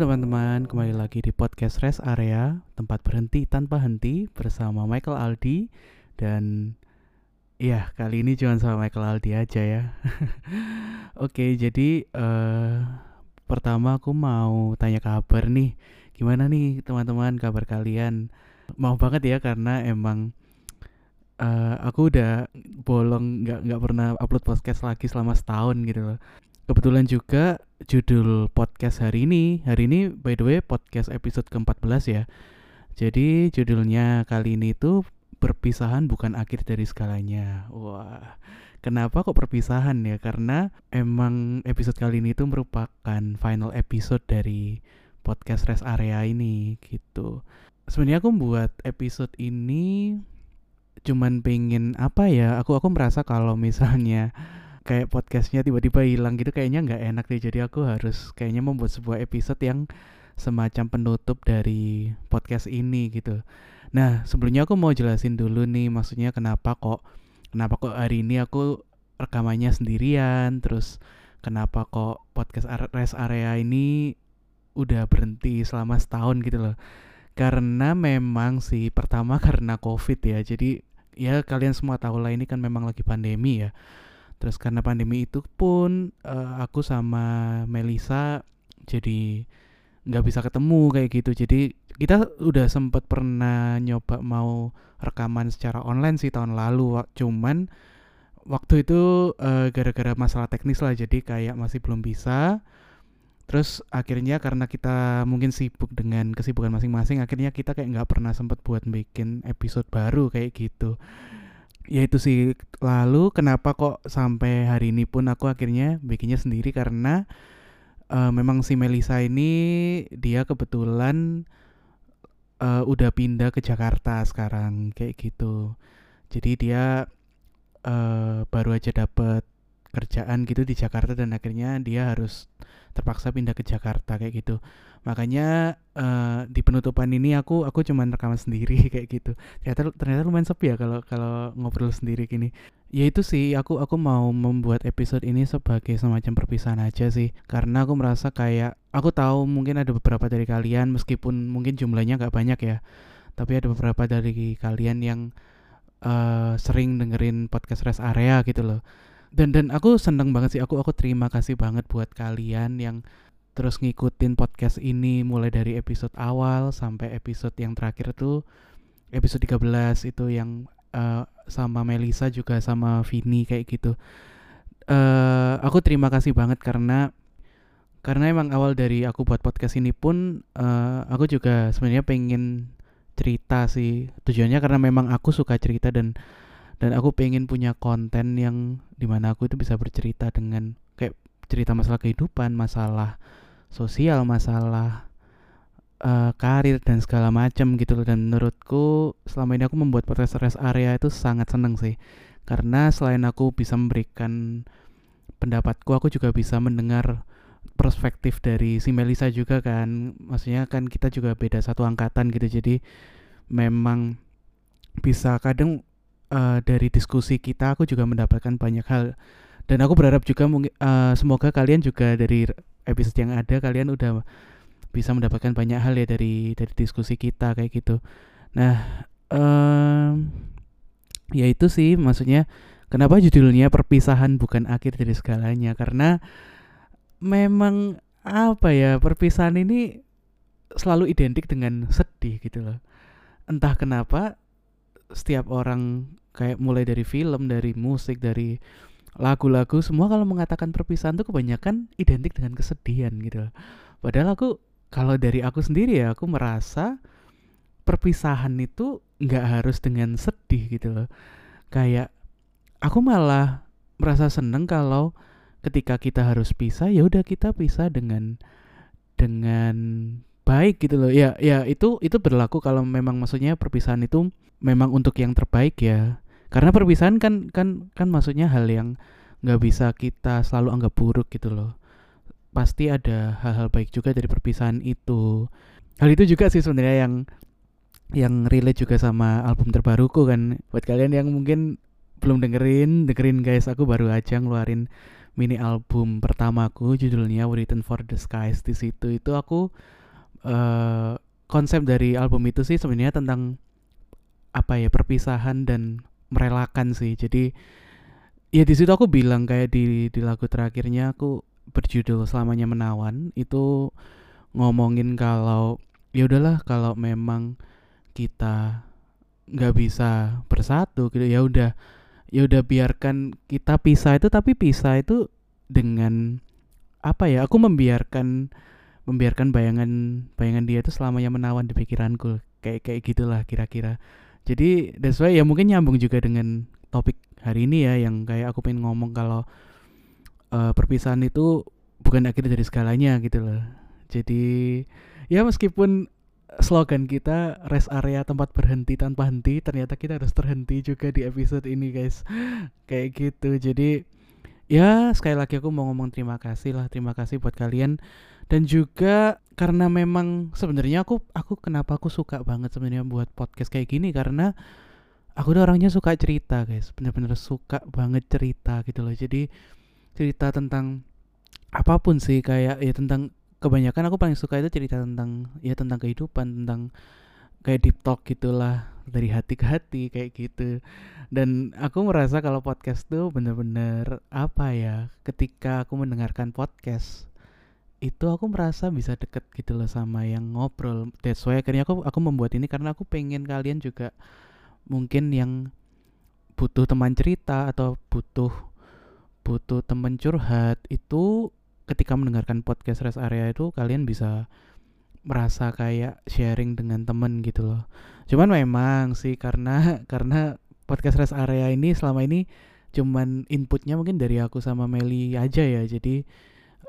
Teman-teman, kembali lagi di podcast Rest Area, tempat berhenti tanpa henti bersama Michael Aldi dan ya kali ini cuma sama Michael Aldi aja ya. Oke, jadi uh, pertama aku mau tanya kabar nih, gimana nih teman-teman kabar kalian? Mau banget ya karena emang uh, aku udah bolong nggak nggak pernah upload podcast lagi selama setahun gitu loh. Kebetulan juga judul podcast hari ini, hari ini by the way podcast episode ke-14 ya. Jadi judulnya kali ini itu perpisahan bukan akhir dari segalanya. Wah, kenapa kok perpisahan ya? Karena emang episode kali ini itu merupakan final episode dari podcast rest area ini gitu. Sebenarnya aku buat episode ini cuman pengen apa ya? Aku aku merasa kalau misalnya kayak podcastnya tiba-tiba hilang gitu kayaknya nggak enak deh. Jadi aku harus kayaknya membuat sebuah episode yang semacam penutup dari podcast ini gitu. Nah sebelumnya aku mau jelasin dulu nih maksudnya kenapa kok kenapa kok hari ini aku rekamannya sendirian terus kenapa kok podcast rest area ini udah berhenti selama setahun gitu loh. Karena memang sih pertama karena covid ya. Jadi ya kalian semua tahu lah ini kan memang lagi pandemi ya Terus karena pandemi itu pun uh, aku sama Melisa jadi nggak bisa ketemu kayak gitu. Jadi kita udah sempet pernah nyoba mau rekaman secara online sih tahun lalu. Cuman waktu itu eh, gara-gara masalah teknis lah jadi kayak masih belum bisa. Terus akhirnya karena kita mungkin sibuk dengan kesibukan masing-masing, akhirnya kita kayak nggak pernah sempet buat bikin episode baru kayak gitu ya itu sih. Lalu kenapa kok sampai hari ini pun aku akhirnya bikinnya sendiri? Karena uh, memang si Melisa ini dia kebetulan uh, udah pindah ke Jakarta sekarang kayak gitu. Jadi dia uh, baru aja dapet kerjaan gitu di Jakarta dan akhirnya dia harus terpaksa pindah ke Jakarta kayak gitu makanya uh, di penutupan ini aku aku cuman rekaman sendiri kayak gitu. Ternyata ternyata lumayan sepi ya kalau kalau ngobrol sendiri gini. Ya itu sih aku aku mau membuat episode ini sebagai semacam perpisahan aja sih. Karena aku merasa kayak aku tahu mungkin ada beberapa dari kalian meskipun mungkin jumlahnya nggak banyak ya tapi ada beberapa dari kalian yang uh, sering dengerin podcast rest area gitu loh. Dan dan aku seneng banget sih aku aku terima kasih banget buat kalian yang terus ngikutin podcast ini mulai dari episode awal sampai episode yang terakhir tuh episode 13 itu yang uh, sama Melisa juga sama Vini kayak gitu. Uh, aku terima kasih banget karena karena emang awal dari aku buat podcast ini pun uh, aku juga sebenarnya pengen cerita sih tujuannya karena memang aku suka cerita dan dan aku pengen punya konten yang di mana aku itu bisa bercerita dengan kayak cerita masalah kehidupan masalah sosial masalah uh, karir dan segala macam gitu loh. Dan menurutku selama ini aku membuat podcast rest area itu sangat seneng sih. Karena selain aku bisa memberikan pendapatku aku juga bisa mendengar perspektif dari si Melisa juga kan. Maksudnya kan kita juga beda satu angkatan gitu. Jadi memang bisa kadang uh, dari diskusi kita aku juga mendapatkan banyak hal. Dan aku berharap juga uh, semoga kalian juga dari episode yang ada kalian udah bisa mendapatkan banyak hal ya dari dari diskusi kita kayak gitu. Nah, um, ya itu sih maksudnya kenapa judulnya perpisahan bukan akhir dari segalanya karena memang apa ya perpisahan ini selalu identik dengan sedih gitu loh. Entah kenapa setiap orang kayak mulai dari film, dari musik, dari lagu-lagu semua kalau mengatakan perpisahan tuh kebanyakan identik dengan kesedihan gitu. Padahal aku kalau dari aku sendiri ya aku merasa perpisahan itu nggak harus dengan sedih gitu loh. Kayak aku malah merasa seneng kalau ketika kita harus pisah ya udah kita pisah dengan dengan baik gitu loh. Ya ya itu itu berlaku kalau memang maksudnya perpisahan itu memang untuk yang terbaik ya karena perpisahan kan kan kan maksudnya hal yang nggak bisa kita selalu anggap buruk gitu loh. Pasti ada hal-hal baik juga dari perpisahan itu. Hal itu juga sih sebenarnya yang yang relate juga sama album terbaruku kan. Buat kalian yang mungkin belum dengerin dengerin guys aku baru aja ngeluarin mini album pertamaku judulnya Written for the Skies. Di situ itu aku uh, konsep dari album itu sih sebenarnya tentang apa ya perpisahan dan merelakan sih. Jadi ya di situ aku bilang kayak di di lagu terakhirnya aku berjudul selamanya menawan itu ngomongin kalau ya udahlah kalau memang kita nggak bisa bersatu gitu ya udah ya udah biarkan kita pisah itu tapi pisah itu dengan apa ya aku membiarkan membiarkan bayangan bayangan dia itu selamanya menawan di pikiranku. Kayak kayak gitulah kira-kira jadi that's why ya mungkin nyambung juga dengan topik hari ini ya yang kayak aku pengen ngomong kalau uh, perpisahan itu bukan akhir dari segalanya gitu loh. Jadi ya meskipun slogan kita rest area tempat berhenti tanpa henti ternyata kita harus terhenti juga di episode ini guys. Kayak gitu. Jadi ya sekali lagi aku mau ngomong terima kasih lah. Terima kasih buat kalian dan juga karena memang sebenarnya aku aku kenapa aku suka banget sebenarnya buat podcast kayak gini karena aku tuh orangnya suka cerita guys. Bener-bener suka banget cerita gitu loh. Jadi cerita tentang apa pun sih kayak ya tentang kebanyakan aku paling suka itu cerita tentang ya tentang kehidupan tentang kayak deep talk gitulah dari hati ke hati kayak gitu. Dan aku merasa kalau podcast tuh bener-bener apa ya ketika aku mendengarkan podcast itu aku merasa bisa deket gitu loh sama yang ngobrol that's why akhirnya aku aku membuat ini karena aku pengen kalian juga mungkin yang butuh teman cerita atau butuh butuh teman curhat itu ketika mendengarkan podcast rest area itu kalian bisa merasa kayak sharing dengan temen gitu loh. Cuman memang sih karena karena podcast rest area ini selama ini cuman inputnya mungkin dari aku sama Meli aja ya. Jadi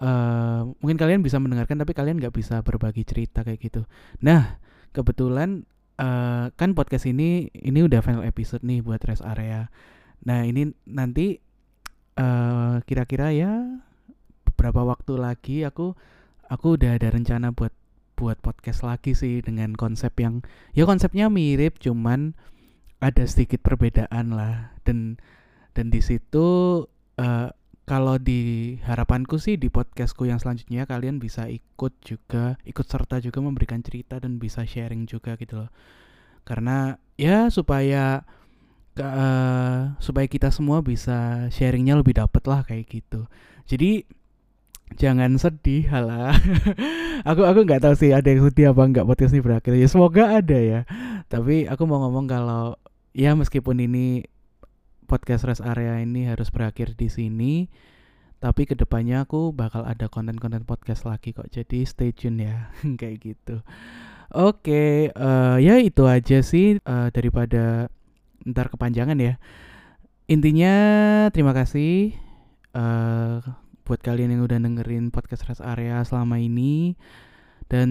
uh, mungkin kalian bisa mendengarkan tapi kalian nggak bisa berbagi cerita kayak gitu. Nah kebetulan uh, kan podcast ini ini udah final episode nih buat rest area. Nah ini nanti uh, kira-kira ya beberapa waktu lagi aku aku udah ada rencana buat buat podcast lagi sih dengan konsep yang ya konsepnya mirip cuman ada sedikit perbedaan lah dan dan di situ uh, kalau di harapanku sih di podcastku yang selanjutnya kalian bisa ikut juga ikut serta juga memberikan cerita dan bisa sharing juga gitu loh. Karena ya supaya uh, supaya kita semua bisa sharingnya lebih dapet lah kayak gitu. Jadi jangan sedih halah. Aku aku nggak tahu sih ada yang sedih apa nggak podcast ini berakhir. Ya semoga ada ya. Tapi aku mau ngomong kalau ya meskipun ini podcast rest area ini harus berakhir di sini tapi ke depannya aku bakal ada konten-konten podcast lagi kok jadi stay tune ya kayak gitu. Oke okay, uh, eh, ya itu aja sih uh, daripada ntar kepanjangan ya. Intinya terima kasih uh, buat kalian yang udah dengerin podcast Rest Area selama ini dan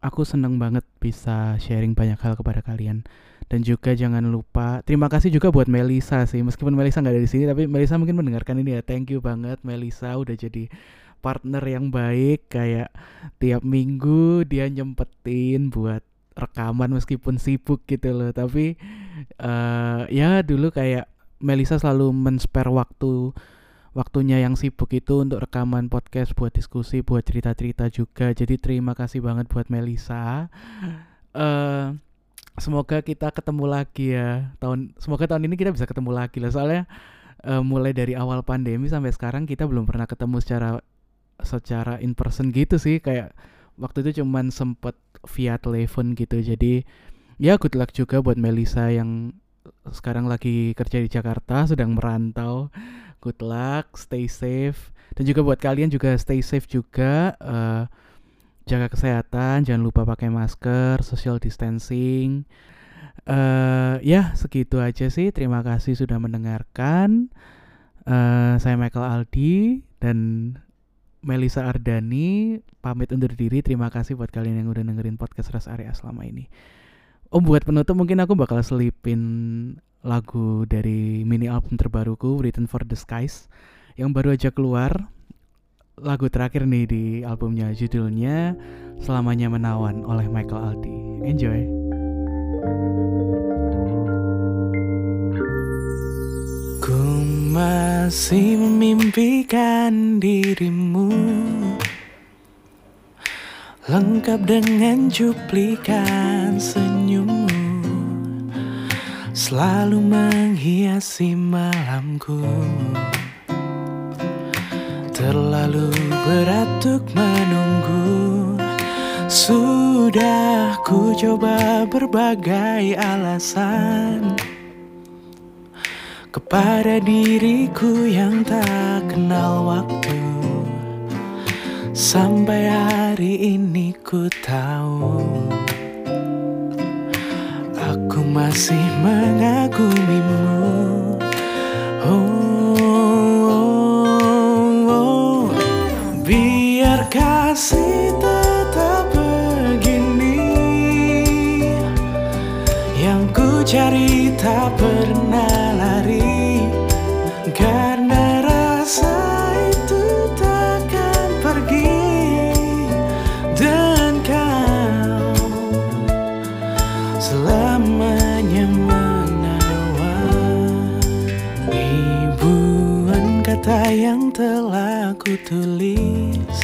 aku seneng banget bisa sharing banyak hal kepada kalian dan juga jangan lupa terima kasih juga buat Melisa sih meskipun Melisa nggak ada di sini tapi Melisa mungkin mendengarkan ini ya thank you banget Melisa udah jadi partner yang baik kayak tiap minggu dia nyempetin buat rekaman meskipun sibuk gitu loh tapi uh, ya dulu kayak Melisa selalu men-spare waktu waktunya yang sibuk itu untuk rekaman podcast, buat diskusi, buat cerita-cerita juga. Jadi terima kasih banget buat Melisa. Uh, semoga kita ketemu lagi ya tahun. Semoga tahun ini kita bisa ketemu lagi lah. Soalnya uh, mulai dari awal pandemi sampai sekarang kita belum pernah ketemu secara secara in person gitu sih. Kayak waktu itu cuman sempet via telepon gitu. Jadi ya good luck juga buat Melisa yang sekarang lagi kerja di Jakarta, sedang merantau good luck, stay safe. Dan juga buat kalian juga stay safe juga. Uh, jaga kesehatan, jangan lupa pakai masker, social distancing. Uh, ya segitu aja sih. Terima kasih sudah mendengarkan. Uh, saya Michael Aldi dan Melisa Ardani pamit undur diri. Terima kasih buat kalian yang udah dengerin podcast Ras Area selama ini. Oh buat penutup mungkin aku bakal selipin lagu dari mini album terbaruku Written for the Skies yang baru aja keluar lagu terakhir nih di albumnya judulnya Selamanya Menawan oleh Michael Aldi. Enjoy. Kum masih memimpikan dirimu. Lengkap dengan cuplikan senyummu. Selalu menghiasi malamku Terlalu berat untuk menunggu. Sudah ku coba berbagai alasan kepada diriku yang tak kenal waktu. Sampai hari ini ku tahu Aku masih mengagumimu. Oh, telah ku tulis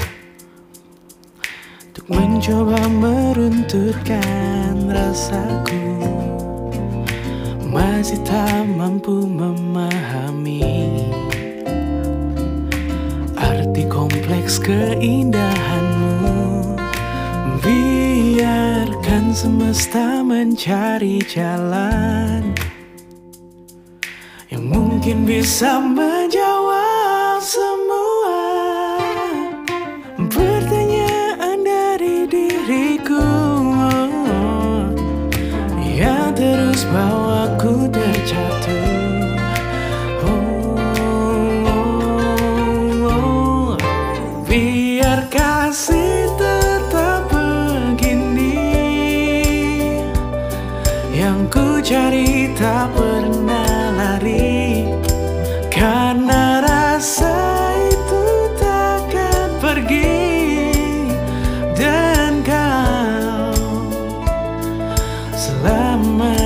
Untuk mencoba meruntutkan rasaku masih tak mampu memahami arti kompleks keindahanmu. Biarkan semesta mencari jalan yang mungkin bisa menjawab selama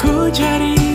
ku jadi